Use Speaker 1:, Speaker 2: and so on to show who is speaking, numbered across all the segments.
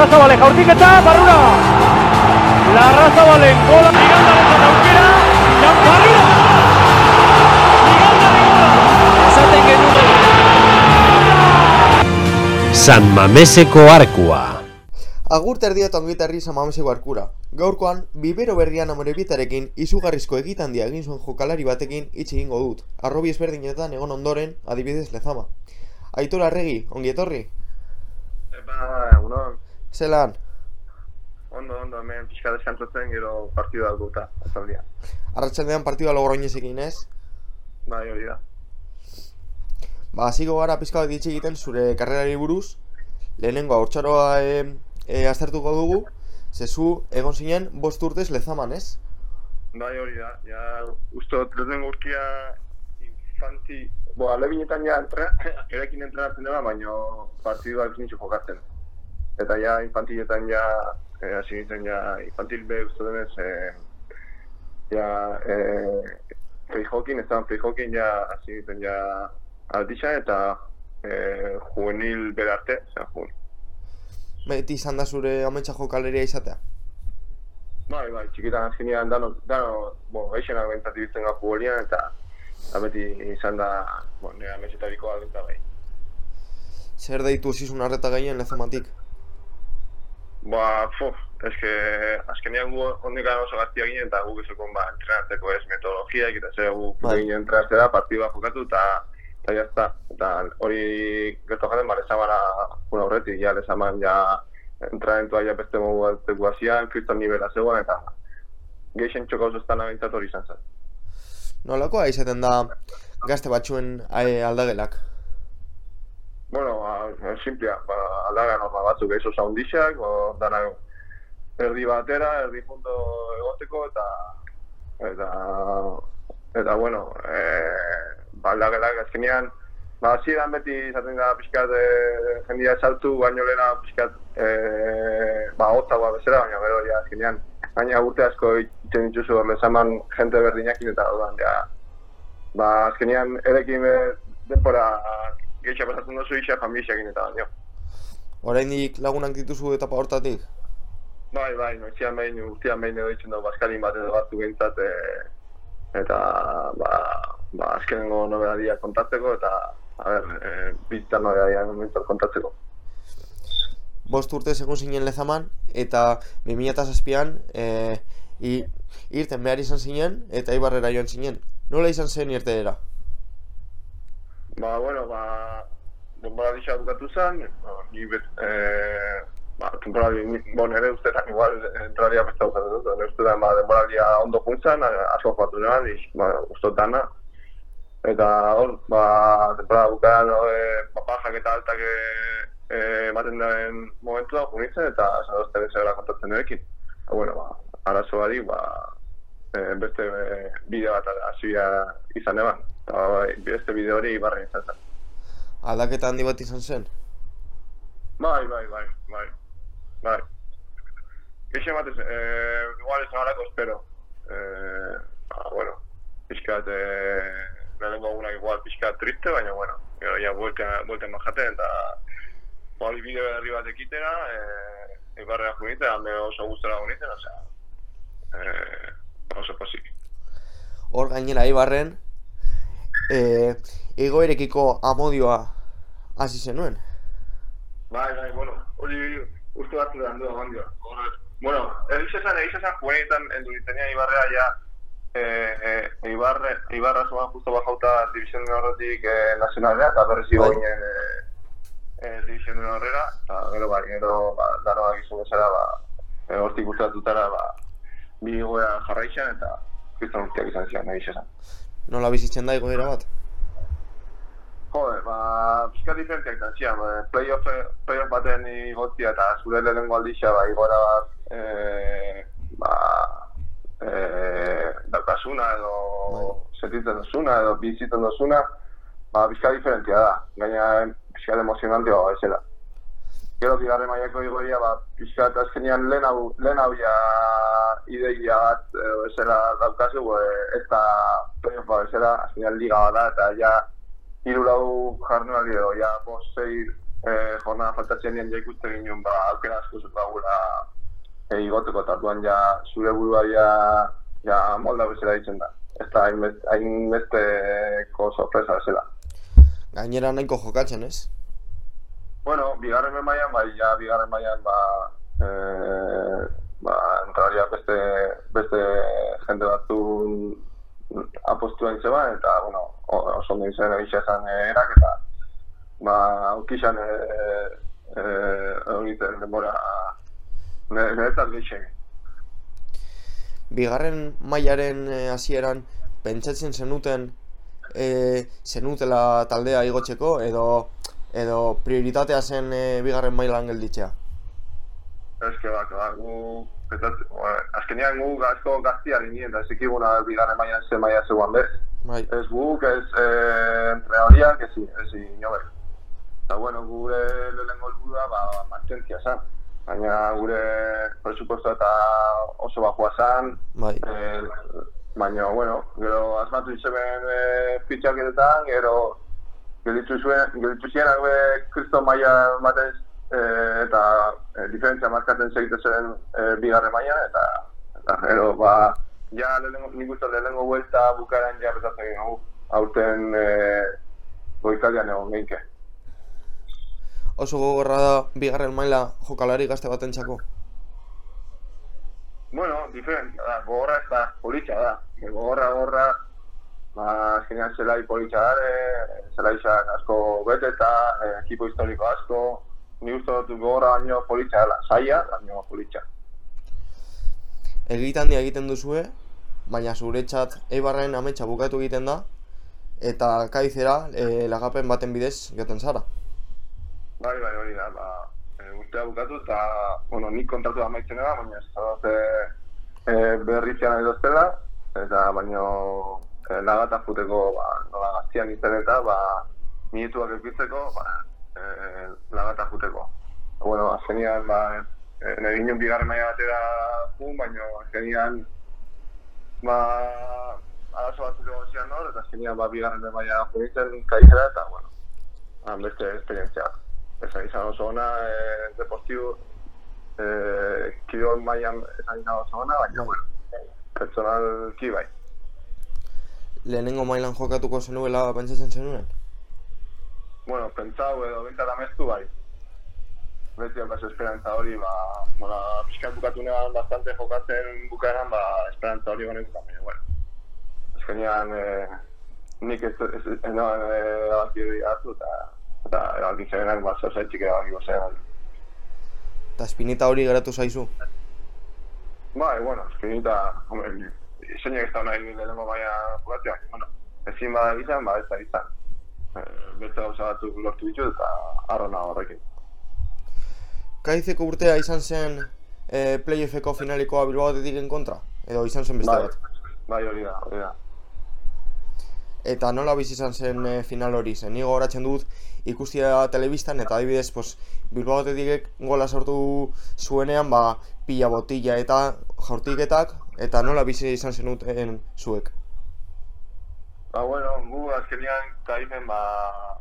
Speaker 1: Larrazabale jaurtiketa, barrura! Larrazabalen gola, Migandaren aukera, Jan barrura! Esaten genuen.
Speaker 2: San Mameseko arkua.
Speaker 3: Agur terdia eta ongita herri samameseko arkura. Gaurkoan, bibero berrian amorebietarekin izugarrizko egitandia egin zuen jokalari batekin hitz egingo dut. Arrobi ezberdinetan egon ondoren, adibidez lezama. Aitor Arregi, ongi etorri?
Speaker 4: Epa, egunon,
Speaker 3: Zelan,
Speaker 4: ondo, ondo, hemen pixka deskantzatzen gero partidu dago eta azaldia.
Speaker 3: arratsaldean partidua logroinezekin ez?
Speaker 4: Bai, hori da.
Speaker 3: Ba, hasiko gara pizka bat ditxe egiten zure karrerari buruz. Lehenengo haurtzaroa e, e, aztertuko dugu. Zezu, egon zinen, bost urtez lezaman, ez?
Speaker 4: Bai, hori da. Ja, ustot, lehenengo urkia infanti... Bo, alebinetan ja entra, erekin entrenatzen dela, baina partidua ez nintxo jokatzen. Eta ja, infantiletan ja, eh, hasi nintzen ja, infantil be uste denez, eh, ja, eh, freijokin, ez da, freijokin ja, hasi nintzen ja, aldisa eta eh, juvenil berarte, osea, juvenil.
Speaker 3: Beti izan da zure ametsa jokaleria izatea.
Speaker 4: Bai, bai, txikitan azkenean dano, dano, bo, gaixenak bentsat ibiltzen futbolian eta beti izan da, bo, nire ametxetariko aldenta bai.
Speaker 3: Zer deitu zizun arreta gehien lezamatik?
Speaker 4: Ba, fu, eske, azkenean gu ondik gara oso gaztia ginen eta guk ezokon ba, entrenatzeko ez metodologiak eta zer gu
Speaker 3: Bai.
Speaker 4: ginen entrenatzea da, partidua jokatu eta eta jazta. Eta hori gertu jaten, ba, lezamara una horretik, ja, lezaman ja entrenamentua ja beste modu batzeko hasian, kriston nivela zegoen eta geixen txoko oso estana bintzat hori izan zen.
Speaker 3: Nolakoa izaten da gazte batzuen eh, aldagelak?
Speaker 4: Bueno, ba, simplea, ba, aldaga norma batzuk eso saundixak, o dana erdi batera, erdi punto egoteko eta eta eta bueno, eh, ba, aldagelak azkenean Ba, hasieran beti izaten da pixkat e, jendia saltu, baino lehena pixkat e, ba, hotzagoa bezala, baina gero ja azkenean baina urte asko itzen dituzu hor lezaman jente berdinakin eta orduan ja ba, azkenean erekin be, denpora gehiago pasatzen duzu isa familiakin eta baino.
Speaker 3: Oraindik lagunak dituzu etapa hortatik?
Speaker 4: Bai, bai, noizian behin, urtean behin edo ditzen dugu baskalin bat edo batzu behintzat, e, eta ba, ba, azkenengo nobedadia kontatzeko eta a ber, e, bizitzan nobedadia behintzat kontatzeko.
Speaker 3: Bost urte egon zinen lezaman eta 2007an e, i, irten behar izan zinen eta ibarrera joan zinen. Nola izan zen irteera?
Speaker 4: Ba, bueno, ba, denbora disa bukatu zen, ba, ni bet, e, ba, temporada, bo, nire ustetan igual entraria beste hau dut, nire ustetan ba, denbora ondo juntzan, asko jokatu neban, iz, ba, ustot dana. Eta hor, ba, temporada bukaran, no, e, ba, bajak eta altak ematen den momentu da, junitzen, eta zadozten ez gara kontatzen nirekin. Ba, bueno, ba, arazo bari, ba, e, beste e, bideo bat hasia izan eban. Eta bai, beste bideo hori barren izan zen.
Speaker 3: Aldaketa handi bat izan zen?
Speaker 4: Bai, bai, bai, bai, bai. Geixe batez, eh, igual ez nagarako espero. Eh, ba, bueno, pixkat, eh, lehenengo egunak igual pixkat triste, baina, bueno, gero ja buelta majaten, eta hori bideo berri bat ekitera, eh, ibarrea junite, hame oso gustora juniten, osea, eh, oso posik.
Speaker 3: Hor gainera Ibarren e, egoerekiko amodioa hasi zenuen.
Speaker 4: Bai, bai, bueno, hori uste bat zuen du agondio. Bueno, egiz esan, egiz esan juenetan enduritenea Ibarrea ja eh, eh, Ibarre, Ibarra zuan justo bajauta división de horretik eh, nazionalera, eta berriz
Speaker 3: Bai.
Speaker 4: igoinen eh, eh, división de horrera, eta gero bai, gero ba, dano da gizun bezala, ba, eh, hortik gustatutara, ba, bi goea jarraixan, eta kriston urteak izan zian, egiz esan.
Speaker 3: Nola bizitzen da egoera bat?
Speaker 4: Joder, ba, pixka diferenteak izan zian, ba, playoff, playoff baten igotzia eta zure lehenengo aldixa, ba, igora bat, e, ba, e, daukasuna edo sentitzen duzuna edo bizitzen duzuna, ba, pixka diferentia da, gaina pixka emozionantea ba, bezala. Gero bigarren mailako igoria, ba, pixka eta azkenean lehen hau, lehen hau ja ideia bat e, bezala daukazu, e, ez da playoff bat bezala, azkenean liga bat da, eta ja hiru lau jardunaldi edo, ja, bost, sei eh, jornada faltatzen dien ja ikusten ginen, ba, aukera asko e, igoteko tatuan ja zure burua ja, ja molda bezala ditzen da. Ez da hainbest- hainbesteko sorpresa bezala.
Speaker 3: Gainera nahiko jokatzen, ez?
Speaker 4: Bueno, bigarren mailan bai, ja bigarren mailan ba e, ba entraria beste beste jende batzu apostuen zeba eta bueno, oso ondo izan egisa zen erak eta ba aukizan e, e, egiten denbora niretzat gehiago.
Speaker 3: Bigarren mailaren eh, hasieran pentsatzen zenuten e, zenutela taldea igotzeko edo edo prioritatea zen e, bigarren mailan gelditzea.
Speaker 4: Ez que bak, ba, gu, petat, bueno, azkenean gu asko gaztia ginen, eta zekiguna bigarren mailan ze maila zegoen bez.
Speaker 3: Bai.
Speaker 4: Ez guk, ez eh, entrenadoriak, ez, ez inobek. Eta bueno, gure lehenengo helburua ba, mantentzia zen. Baina gure presupuesto eta oso bajua zen,
Speaker 3: Bai.
Speaker 4: eh, baina, bueno, gero asmatu izeben eh, fitxaketetan, gero gelditu zuen, gelditu zienak be kristo maila batez eh, eta eh, diferentzia markatzen segite zen eh, bigarren mailan eta eta gero ba ja lehenengo nik uste lehenengo vuelta bukaran ja bezatzen egin hau aurten eh, goizaldean egon geinke.
Speaker 3: Oso gogorra da bigarren maila jokalari gazte batentzako.
Speaker 4: Bueno, diferentzia da, gogorra ez da, politxa da. E, Gogorra, gogorra, ba, azkenean zelai politxa dare, zelaixak asko bete eta e, ekipo historiko asko, ni uste dut gogorra baino politxa dela, saia, baino politxa.
Speaker 3: Egitan egiten duzue, baina zuretzat Eibarren ametsa bukatu egiten da eta kaizera e, lagapen baten bidez joten zara.
Speaker 4: Bai, bai, hori da, ba, e, urtea bukatu eta, bueno, nik kontratu amaitzen da, baina ez da e, berritzean nahi doztela, eta baino e, lagata juteko, ba, nola gaztian izan eta, ba, minutuak eukitzeko, ba, e, lagata juteko. Bueno, azkenian, ba, e, nire ginen bigarren maila batera jun, baina azkenian, ba, arazo batzuk egon zian hor, eta azkenian, ba, bigarren maila junitzen kaizera, eta, bueno, han beste esperientzia. Esan izan oso ona, e, deportibo, e, kirol mailan esan izan oso ona, baina, bueno, pertsonalki bai.
Speaker 3: Lehenengo mailan jokatuko zenuela pentsatzen zenuen?
Speaker 4: Bueno, pentsau edo bintzat amestu bai. Beti alkaz esperantza hori, ba, bueno, pixkat bukatu neban bastante jokatzen bukaeran, ba, esperantza hori honen baina, bueno. Azkenean, e, nik ez, ez, ez, no, e, erabaki hori hartu, eta, eta erabaki zerenak, ba, zer zaitxik erabaki gozean.
Speaker 3: Eta espinita hori geratu zaizu.
Speaker 4: Bai, bueno, eskinita, hombre, zeinak ez da nahi lehenengo maia jokatzea, bueno, ezin bada izan, ba ez da izan. E, beste gauza batzuk lortu ditu eta arrona horrekin.
Speaker 3: Kaizeko urtea izan zen e, playoffeko finalikoa Bilbao Athleticen kontra? Edo izan zen beste
Speaker 4: Bai,
Speaker 3: bat?
Speaker 4: bai hori da, hori da.
Speaker 3: Eta nola bizi izan zen e, final hori zen? Ni gogoratzen dut ikustia telebistan eta adibidez pues, Bilbao Athleticek gola sortu zuenean ba, pila botilla eta jaurtiketak eta nola bizi izan zenuten zuek?
Speaker 4: Ba, bueno, gu azkenean kaifen, ba,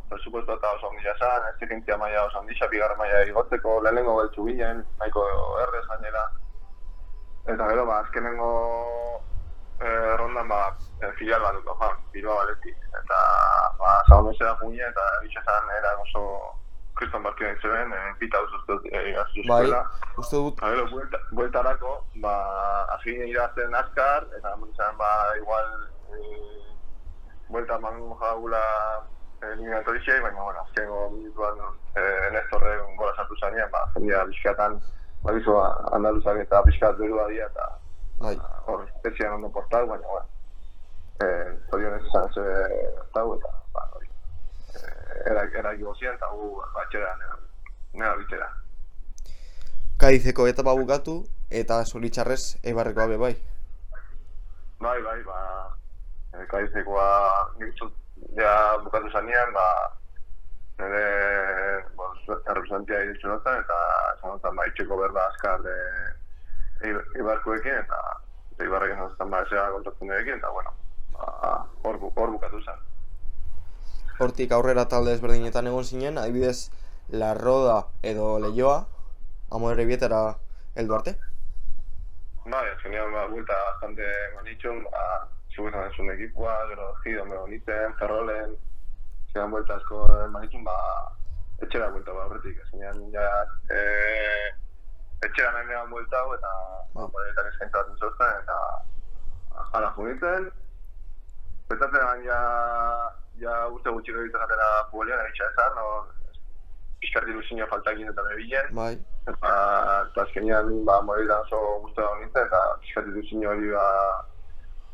Speaker 4: presupuesto eta oso ondila zan, exigentzia maila oso ondila, bigarren maila igotzeko, lehenengo beltzu ginen, nahiko errez gainera. Eta gero, ba, azkenengo eh, rondan, ba, eh, filial bat duko, joan, Bilbao Baleti. Eta, ba, zagon mesera junia, eta bitxa zan, era oso kriston partida itzeben, eh, pita uzuztu egaztu
Speaker 3: Bai,
Speaker 4: zuela.
Speaker 3: uste dut
Speaker 4: Ba, gero, buelta, bueltarako, ba, ginen irazten azkar, eta ba, igual, eh, buelta eman jagula eliminatorixei, baina, bueno, azkengo minutuan eh, Nestorren gola sartu zanean, ba, jendia bizkatan, ba, bizo, andaluzak eta bizkat berua dira, eta
Speaker 3: bai.
Speaker 4: ba, hor, espezian ondo portal, baina, bueno, eh, zorionez izan ze tau, eta, ba, hori, eh, era, era gozien, eta gu, batxera, nera, nera bitera.
Speaker 3: Kaizeko etapa bukatu eta zoritxarrez Eibarrekoa be bai.
Speaker 4: Bai, bai, ba, uste dut ja bukatu zanean, ba, nire, bon, errepresentia iritsu notan, eta esan notan, ba, itxeko berba azkar e, Ibarkoekin, eta eta Ibarrekin notan, ba, esea kontratzen ekin, eta, bueno, ba, hor, bu- hor bukatu zen.
Speaker 3: Hortik aurrera talde ezberdinetan egon zinen, adibidez La Roda edo Leioa, amore bietara heldu arte.
Speaker 4: Bai, azkenean ba, buelta bastante manitxun, ba, zugezan ez un ekipua, gero Gido me boniten, Ferrolen, zidan buelta asko manitxun, ba, etxera buelta ba horretik, azkenean ja, e, etxera nahi negan buelta hau, eta, ba, moretan eskaintza bat entzortzen, eta, jala junitzen, Betatzen ja, ja urte gutxiko ditu zatera futbolean, egitxa esan, no, pixkar ilusioa faltakin eta bebilen.
Speaker 3: Bai.
Speaker 4: Eta, eta azkenean, ba, moretan oso guztu da nintzen, eta pixkar ilusio hori ba,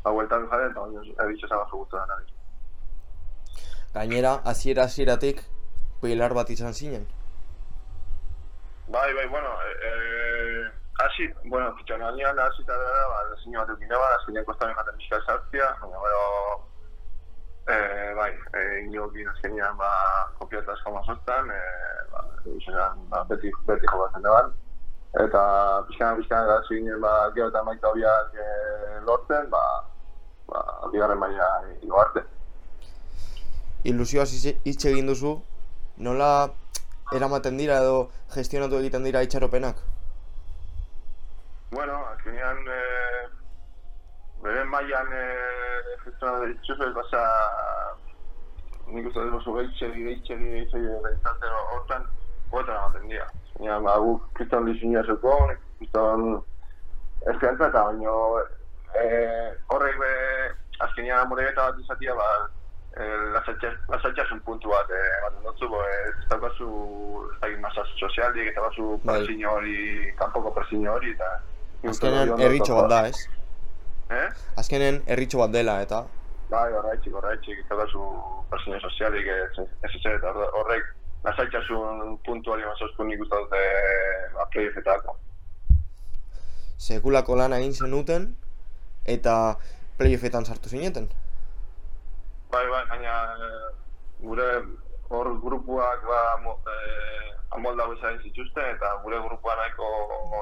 Speaker 4: ba, bueltan jaren, eta baina egitxa esan oso guztu da nahi.
Speaker 3: Gainera, hasiera hasieratik pilar bat izan zinen.
Speaker 4: Bai, bai, bueno, e, e, hasi, bueno, fitxananean hasi eta da, ba, designio bat eukin eba, azkenean kostaren jaten pixka sartzia, baina, bueno, e, bai, e, inokin azkenean, ba, kopiata asko mazostan, e, ba, izan, ba, beti, beti jokatzen daban, eta pixkan, pixkan, hasi ginen, ba, gero eta maita hobiak e, lortzen, ba, ba, bigarren maila igo arte.
Speaker 3: Ilusioaz hitz egin duzu, nola eramaten dira edo gestionatu egiten dira itxaropenak?
Speaker 4: Bueno, azkenean, eh, beren mailan eh, gestionatu dituzuz, ez basa, nik uste dut oso gehitzegi, gehitzegi, gehitzegi, behintzat, hortan, hortan ematen dira. Azkenean, ba, guk kriston diseñoa zuko, kriston espiantza eta baino, eh, horrek be, azkenean amorebeta bat izatea, ba, eh, lasatxasun puntu bat eh, ematen dutzu, bo, ez daukazu, ez dakit masa sozialik, eta bazu
Speaker 3: Bai.
Speaker 4: presiño hori, kanpoko presiño hori, eta...
Speaker 3: Azkenean herritxo bat da, ez?
Speaker 4: Eh?
Speaker 3: Azkenen herritxo bat dela eta
Speaker 4: Bai, horreitxik, horreitxik, ez daukazu presiño sozialik, ez ez eta horre- horrek lasatxasun puntu hori mazozku nik uste dute ba, playoffetako.
Speaker 3: sekulako lana egin zenuten eta playoffetan sartu zineten.
Speaker 4: Bai, bai, baina eh, gure hor grupuak ba, mo, eh, amoldau izan zituzten, eta gure grupua nahiko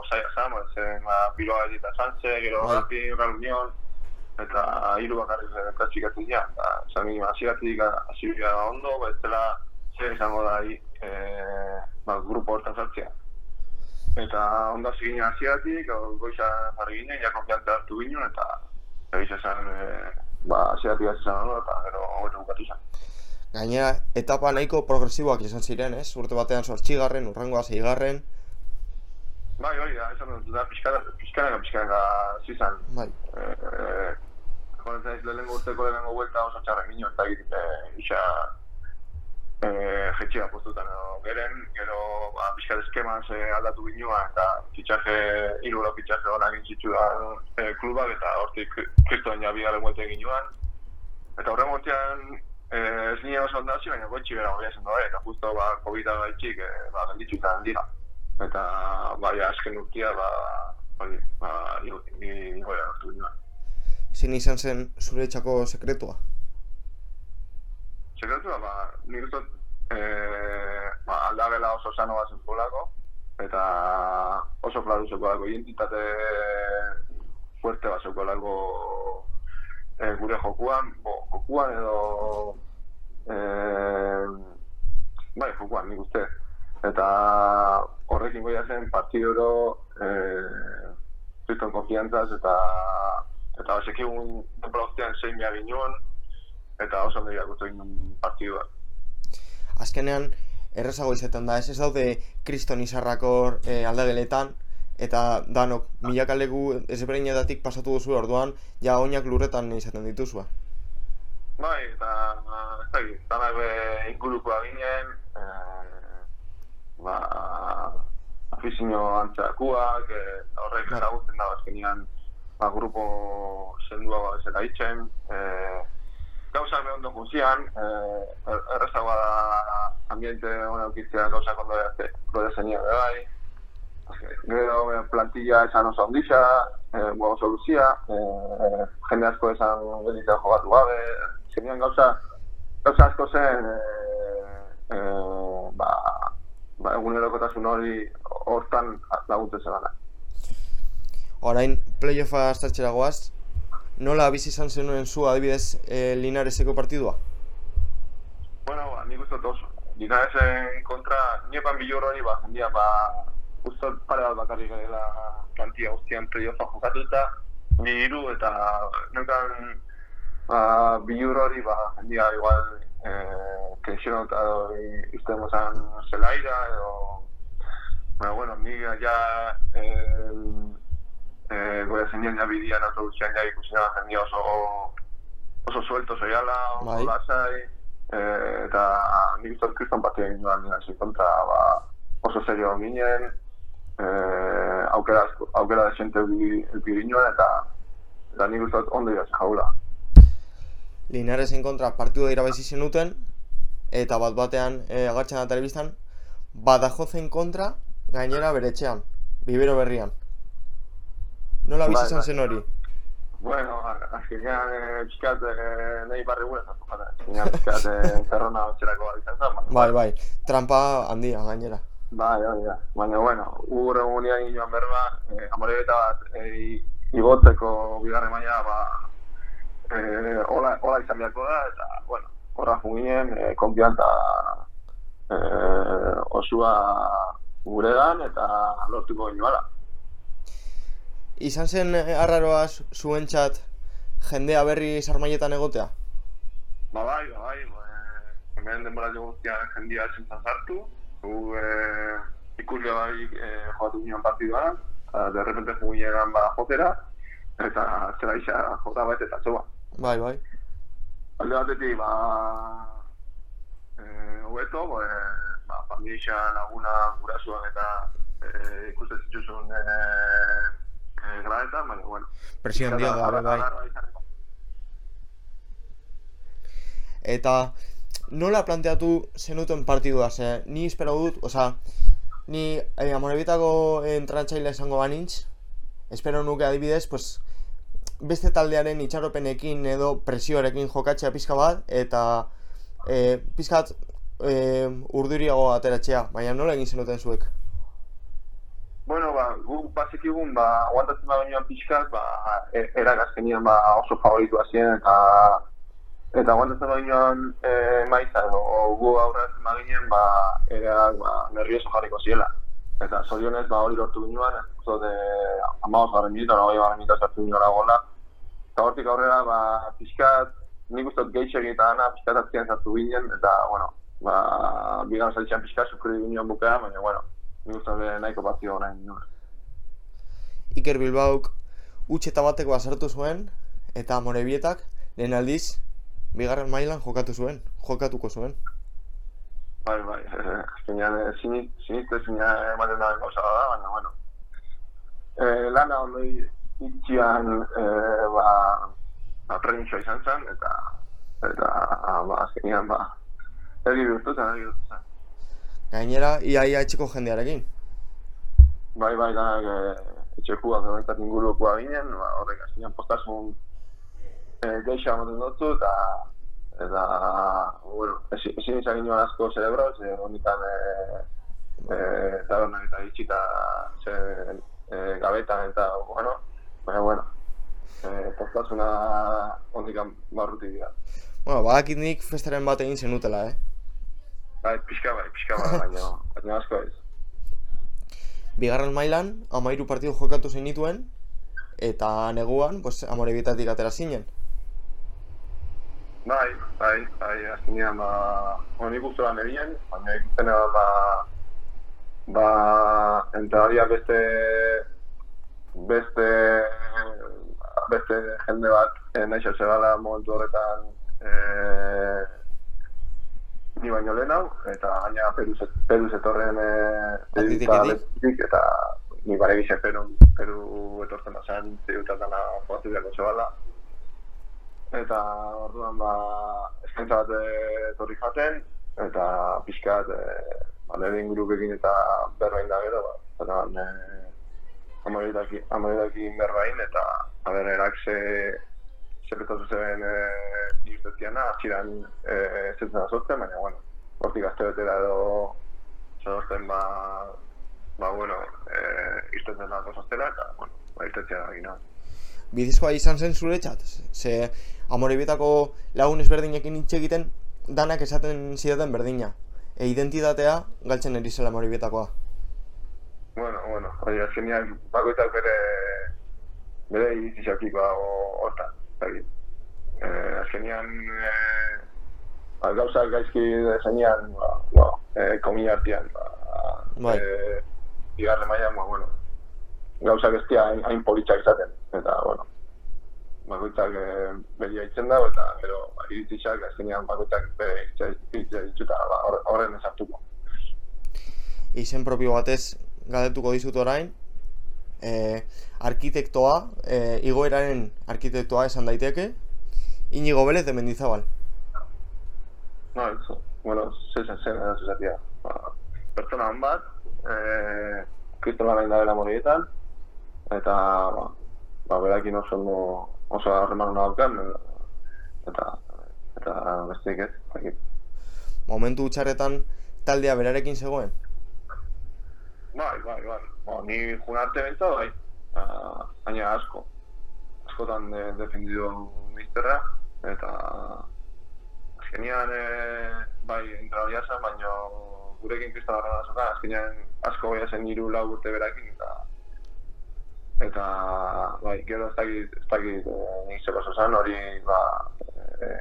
Speaker 4: zaila zan, zen ba, biloa eta santze, gero
Speaker 3: Bai.
Speaker 4: rapi, reunión, eta hiru bakarrik eh, klasifikatzen dira. Eta, zan ginen, hasieratik hasi bila ondo, ba, ez dela zer izango da eh, ba, grupo hortan sartzea. Eta ondo hasi ginen hasieratik, goiza jarri ginen, ja konfiantza hartu ginen, eta egiz esan, eh, ba, hasieratik hasi zan eta gero hobeto bukatu izan.
Speaker 3: Gainera, etapa nahiko progresiboak izan ziren, ez? Urte batean sortxigarren, urrengoa zeigarren,
Speaker 4: Bai, hori da, esan dut, da, pixkanaka, pixkanaka, zizan.
Speaker 3: bai.
Speaker 4: Eh, Joratzen ez lehenengo urteko lehenengo vuelta oso txarra gino, eta egit, eh, isa, eh, jetxia postutan edo geren, gero, ba, pixkat eskemaz eh, aldatu ginua, eta fitxaje, lau fitxaje honak intzitudan eh, klubak, eta hortik kristoen ja bigarren vuelta egin joan. Eta horren urtean, eh, ez nire oso ondazio, baina goitxi bera hori esan doa, eta justo, ba, COVID-a gaitxik, eh, ba, genditzu izan dira. Eta, bai, azken urtia, ba, hori, ba, igo, igo, hartu ginoan.
Speaker 3: Zein izan zen zure txako sekretua?
Speaker 4: Sekretua, ba, nik uste, dut, eh, ba, aldagela oso sano bat zentzulako, eta oso klaru zekolako, identitate fuerte bat zekolako eh, gure jokuan, bo, jokuan edo, eh, bai, jokuan, nik uste. Eta horrekin goia zen partidoro eh, kriston konfiantzaz eta eta sekigun denbora guztian zein behar ginoen, eta oso ondo irakurtu egin partidua.
Speaker 3: Azkenean, errezago izaten da, ez ez daude kriston izarrakor e, aldageletan, eta danok milaka leku ezberdinetatik pasatu duzu orduan, ja oinak lurretan izaten dituzua.
Speaker 4: Bai, eta ez da egin, danak be ingurukoa ginen, eh, ba, afizio antzakuak, eh, horrek ezagutzen da azkenean, ba, grupo zendua ba, bezala itzen, eh, gauzak behar ondo funzian, eh, er- errazagoa da ambiente hona eukitzea gauzak ondo prodezenien bai, Gero eh, plantilla esan oso ondisa, eh, ba oso luzia, eh, jende asko esan genitzen jogatu gabe, zenean gauza, gauza asko zen, eh, eh, ba, ba egunerokotasun hori hortan laguntzen zelana.
Speaker 3: Orain, playoffa astartxera goaz, nola bizi izan zenuen zu adibidez e, Linareseko partidua?
Speaker 4: Bueno, ba, nik uste dut oso. Dinarezen kontra, niepan bilor hori, ba, jendia, ba, uste pare bat bakarrik garela plantia guztian playoffa jokatuta, bi hiru eta neukan ba, bi euro hori ba, jendia igual eh, tensionota edo izten gozan zelaira edo Bueno, bueno, ni ja eh, eh, goia zenien ja bidian autobusian ja ikusi da jendia oso oso suelto zoiala, oso
Speaker 3: Bai.
Speaker 4: lasai, eh, eta nik uste dut kriston partida egin duan nire kontra, ba, oso serio ginen, eh, aukera, aukera desente elpi ginen, eta, eta nik uste dut ondo dira jaula.
Speaker 3: Linaresen kontra partidua irabazi zenuten, eta bat batean e, agertzen da telebistan, Badajozen kontra, gainera bere etxean, Bibero berrian. Nola bizi
Speaker 4: Bai,
Speaker 3: izan
Speaker 4: bai.
Speaker 3: zen hori?
Speaker 4: Bueno, azkenean eh, pixkat eh, nahi barri gure zartu jata. Azkenean pixkat eh, zerrona batxerako bat izan zen,
Speaker 3: Bai, bai, trampa handia gainera.
Speaker 4: Bai, bai, bai. Baina, bueno, ugur egunean joan berba, eh, amore beta bat eh, igotzeko bigarren maila, ba, eh, hola, hola izan beharko da, eta, bueno, horra juginen, eh, konfiantza eh, osua guregan, eta lortuko ginoala.
Speaker 3: Izan zen eh, arraroa zu- zuentzat jendea berri sarmailetan egotea?
Speaker 4: Ba bai, ba bai, ba, eh, hemen denbora guztian jendia zentzan sartu, gu eh, ikusle bai eh, jokatu ginen partiduan, eta de repente juginean ba jotera, eta zera isa jota bat eta txoa.
Speaker 3: Bai, bai.
Speaker 4: Alde batetik, ba, hobeto, ba, eh, ba, familia laguna gurasuan eta eh, ikusten zituzun eh, eh, gradetan, baina, bueno.
Speaker 3: Presio handia
Speaker 4: Ara-
Speaker 3: gabe, bai. Eta nola planteatu zenuten partidua, ze ni espero dut, osea, ni eh, Amorebitako entratxaila esango banintz, espero nuke adibidez, pues, beste taldearen itxaropenekin edo presioarekin jokatzea pizka bat, eta e, pizkat e, urduriago ateratzea, baina nola egin zenuten zuek?
Speaker 4: Bueno, ba, aguantatzen da gainean pixkat, ba, e, eragazkenian ba, oso favoritua ziren, eta eta aguantatzen da gainean e, maiza, edo gu aurretzen da ginen, ba, erak, ba, nervioso jarriko ziela. Eta zorionez, ba, hori lortu ginean, ez dut, e, amabos garen minuta, hori garen minuta sartu ginola gola. Eta hortik aurrera, ba, pixkat, nik dut gehiago eta ana, pixkat azkenean sartu ginen, eta, bueno, ba, bigan zaitxean pixkat, sufri ginen bukean, baina, bueno, nik uste dut nahiko partio orain ginen.
Speaker 3: Iker Bilbauk utxe eta bateko sartu zuen, eta Amorebietak lehen aldiz bigarren mailan jokatu zuen, jokatuko zuen.
Speaker 4: Bai, bai, azkenean eh, sini- sinistezina ematen da gauza da, baina, bueno. Eh, lana ondo itxian, eh, ba, ba, premioa izan zen, eta, eta, ba, azkenean, ba, egi bihurtu zen, egi bihurtu zen.
Speaker 3: Gainera, iaia etxeko jendearekin.
Speaker 4: Bai, bai, danak eh, etxekuak ebentzat ingurukoa ginen, ba, horrek azkenean postasun eh, geixa ematen dutzu, eta, eta, bueno, ezin izan ginen asko zerebro, ze honetan eh, eh, tabernak eta itxita ze, eh, gabetan eta, bueno, baina, bueno, eh, postasuna hondikan barruti dira.
Speaker 3: Bueno, badakit nik festaren bat egin zenutela, eh?
Speaker 4: Bai, pixka bai, pixka bai, baina, baina asko ez.
Speaker 3: Bigarren mailan, amairu partidu jokatu zenituen, eta neguan, pues, amorebietatik atera zinen.
Speaker 4: Bai, bai, bai, azkenean, ba, honi guzturan egin, baina ikusten eban, ba, ba, entraria beste, beste, beste jende bat, eh, nahi zebala momentu horretan, eh, ni baino lehen eta gaina Peru, zet- Peru zetorren eh,
Speaker 3: Atletik
Speaker 4: ba,
Speaker 3: etik.
Speaker 4: bestetik, eta ni bare gisa Peru, Peru etortzen bazan, ziutat dana jugatu beharko zebala. Eta orduan ba, eskaintza bat eh, etorri jaten, eta pixkat, e, ba, nire ingurukekin eta berbain da gero, ba, zelan, e, amoredakin berbain, eta haber erak ze, ze petatu zeben e, irtetiana, atxiran e, zetzen azortzen, baina, bueno, hortik azte betera edo zorten, ba, ba, bueno, e, irtetzen da gozaztera, eta, bueno, ba, irtetzea da gina.
Speaker 3: Bidizkoa izan zen zuretzat, ze amorebietako lagun ezberdinekin hitz egiten, danak esaten zidaten berdina. E identitatea galtzen eri zela amorebietakoa.
Speaker 4: Bueno, bueno, hori azkenean bakoitzak bere bere iritziakiko dago hortan, zaki. Eh, azkenean ba, gauzak gaizki desenean, ba, ba, eh, komila artean, ba,
Speaker 3: Bai.
Speaker 4: eh, bigarren mailan, ba, bueno, gauzak ez dira hain, hain politxak izaten, eta, bueno, bakoitzak eh, beria itzen dago, eta gero, ba, iritziak azkenean bakoitzak bere iritziak ditzuta, ba, hor- horren ezartuko.
Speaker 3: Izen propio batez galdetuko dizut orain. E, arkitektoa, e, igoeraren arkitektoa esan daiteke. Inigo Belez de Mendizabal.
Speaker 4: No, eso. Bueno, zen zen edo zezatia. Ba, pertsona hon bat, eh, kristola nahi dabela morietan, eta, ba, ba berakin oso ondo, oso harreman daukan, eta, eta besteik ez, dakit.
Speaker 3: Momentu txarretan taldea berarekin zegoen.
Speaker 4: Bai, bai, bai. Ba, ni jun arte bentsa bai. Ah, baina asko. Askotan de, defendido misterra, eta azkenean eh, bai entrabia zen, baina gurekin kristola gara zokan, azkenean asko goia zen hiru lau urte berakin, eta eta bai, gero ez dakit, ez dakit eh, nik zeko zozan, hori ba, eh,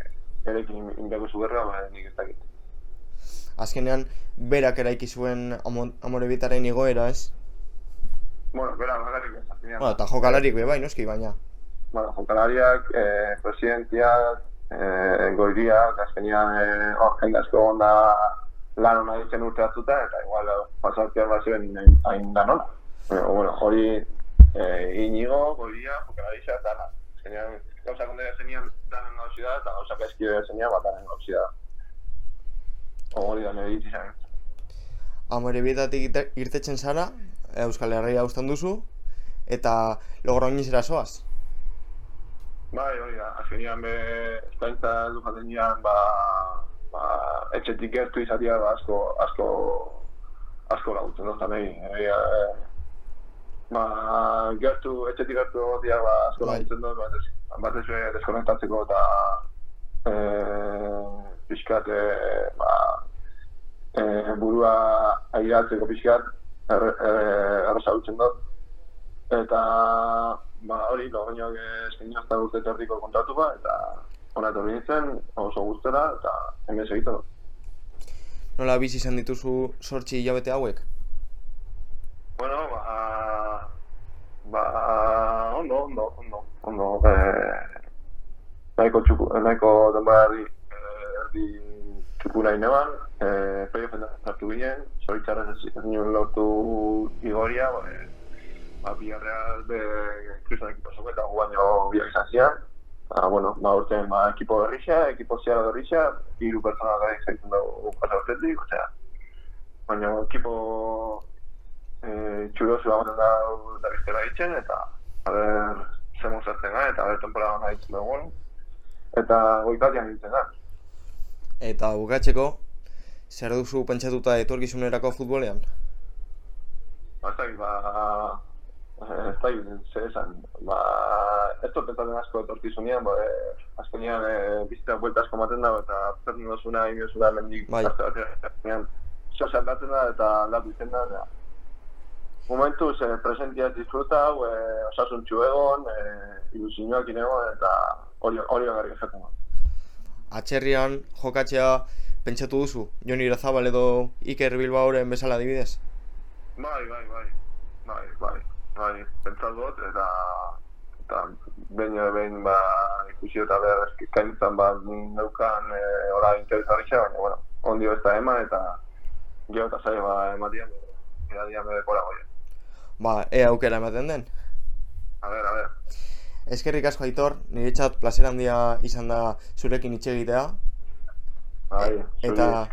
Speaker 4: erekin inbeko zugerra, ba, nik ez dakit.
Speaker 3: Azkenean berak eraiki zuen amo- amorebitaren igoera, ez?
Speaker 4: Bueno, bera, bakarrik.
Speaker 3: Bueno, eta jokalarik be bai, noski, baina.
Speaker 4: bueno, jokalariak, eh, presidentiak, eh, goiriak, azkenean eh, hor jende asko onda lan hona ditzen urte batzuta, eta igual eh, pasartiak bat ziren hain- dan hona. Bueno, hori eh, inigo, goiria, jokalarisa, dana. Azkenean, gauzak onde zenean danen gauzi da, eta gauzak eskide zenean bat danen gauzi da. Hori da nire ditzi zen.
Speaker 3: Amorebitatik irte- irtetzen zara, Euskal Herria ustan duzu, eta logroñezera zoaz.
Speaker 4: Bai, hori da, azkenean be, eskaintza du jaten ba, ba, etxetik gertu izatea ba, asko, asko, asko lagutzen dut nahi. E, e, ba, gertu, etxetik gertu egotea, ba, asko
Speaker 3: Bai.
Speaker 4: lagutzen dut, batez, batez be, deskonektatzeko eta e, pixkat, e, ba, e, burua airatzeko pixkat, erre- erre- erreza dutzen dut. Eta, ba, hori, logoinak eskaini hasta urte terdiko kontratu ba, eta hona etorri nintzen, oso guztera, eta hemen segitu.
Speaker 3: Nola bizi izan dituzu sortzi hilabete hauek?
Speaker 4: Bueno, ba, ba, ondo, ondo, ondo, ondo, eh, nahiko txuku, nahiko denbora erdi, eh, erdi txuku nahi neban, eh, playoffen hartu ginen, zoritzarrez ez nuen lortu igoria, ba, eh, ba, biharreal be kriston ekipo zoko eta gu baino biak izan zian. Ba, bueno, ba, urtean, ba, ekipo berrixa, ekipo ziara berrixa, hiru pertsona gara izaiten dugu pasa urtetik, osea, baina ekipo eh, txurozu agoten da da biztera ditzen, eta a ber, ze mostratzen gara, eta a ber, temporada hona ditzen dugun, eta goikatian ditzen da.
Speaker 3: Eta bukatzeko, zer duzu pentsatuta etorkizunerako futbolean?
Speaker 4: Ba, ez dakit, ba, eh, ez dakit, ze esan, ba, ez dut pentsatzen asko etorkizunean, ba, eh, azkenean eh, bizita buelta asko maten da, eta zertzen dozuna, iniozuna, mendik,
Speaker 3: Bai.
Speaker 4: batean, azkenean, zoz aldatzen da, eta aldatu izen da, eta, momentuz, eh, presentia disfruta, hau, eh, osasuntxu egon, eh, ilusioak inegon, eta hori hori bakarrik esaten da.
Speaker 3: Atxerrian jokatzea pentsatu duzu? Jon Irazabal edo Iker Bilbaoren bezala adibidez?
Speaker 4: Bai, bai, bai, bai, bai, bai, pentsat dut, eta, eta behin behin, ba, ikusi eta behar eskaintzan, ba, neukan, e, ora interesarritxa, baina, bueno, ondio ez da eman, eta gero eta zai, ba, ematian, era dia me dekora goien.
Speaker 3: Ba, ea aukera ematen den.
Speaker 4: A ver, a ver.
Speaker 3: Eskerrik asko Aitor, niretzat placer handia izan da zurekin hitz egitea.
Speaker 4: Bai,
Speaker 3: E- eta-.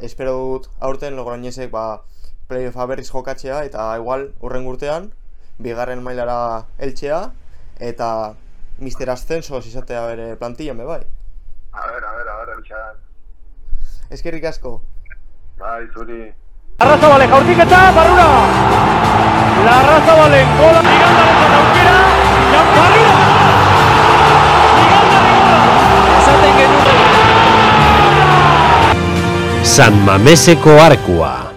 Speaker 3: Espero dut aurten logroñesek ba, playoffa berriz jokatzea eta igual urren urtean bigarren mailara heltzea eta Mister Ascensos izatea bere plantillan be bai.
Speaker 4: A ver, a ver, a ver, Elxan.
Speaker 3: Eskerrik asko.
Speaker 4: Bai, zuri.
Speaker 1: Larrazabale jaurtiketa, barrura! Larrazabalen gola, igandaren
Speaker 2: San Mameseko Arkua.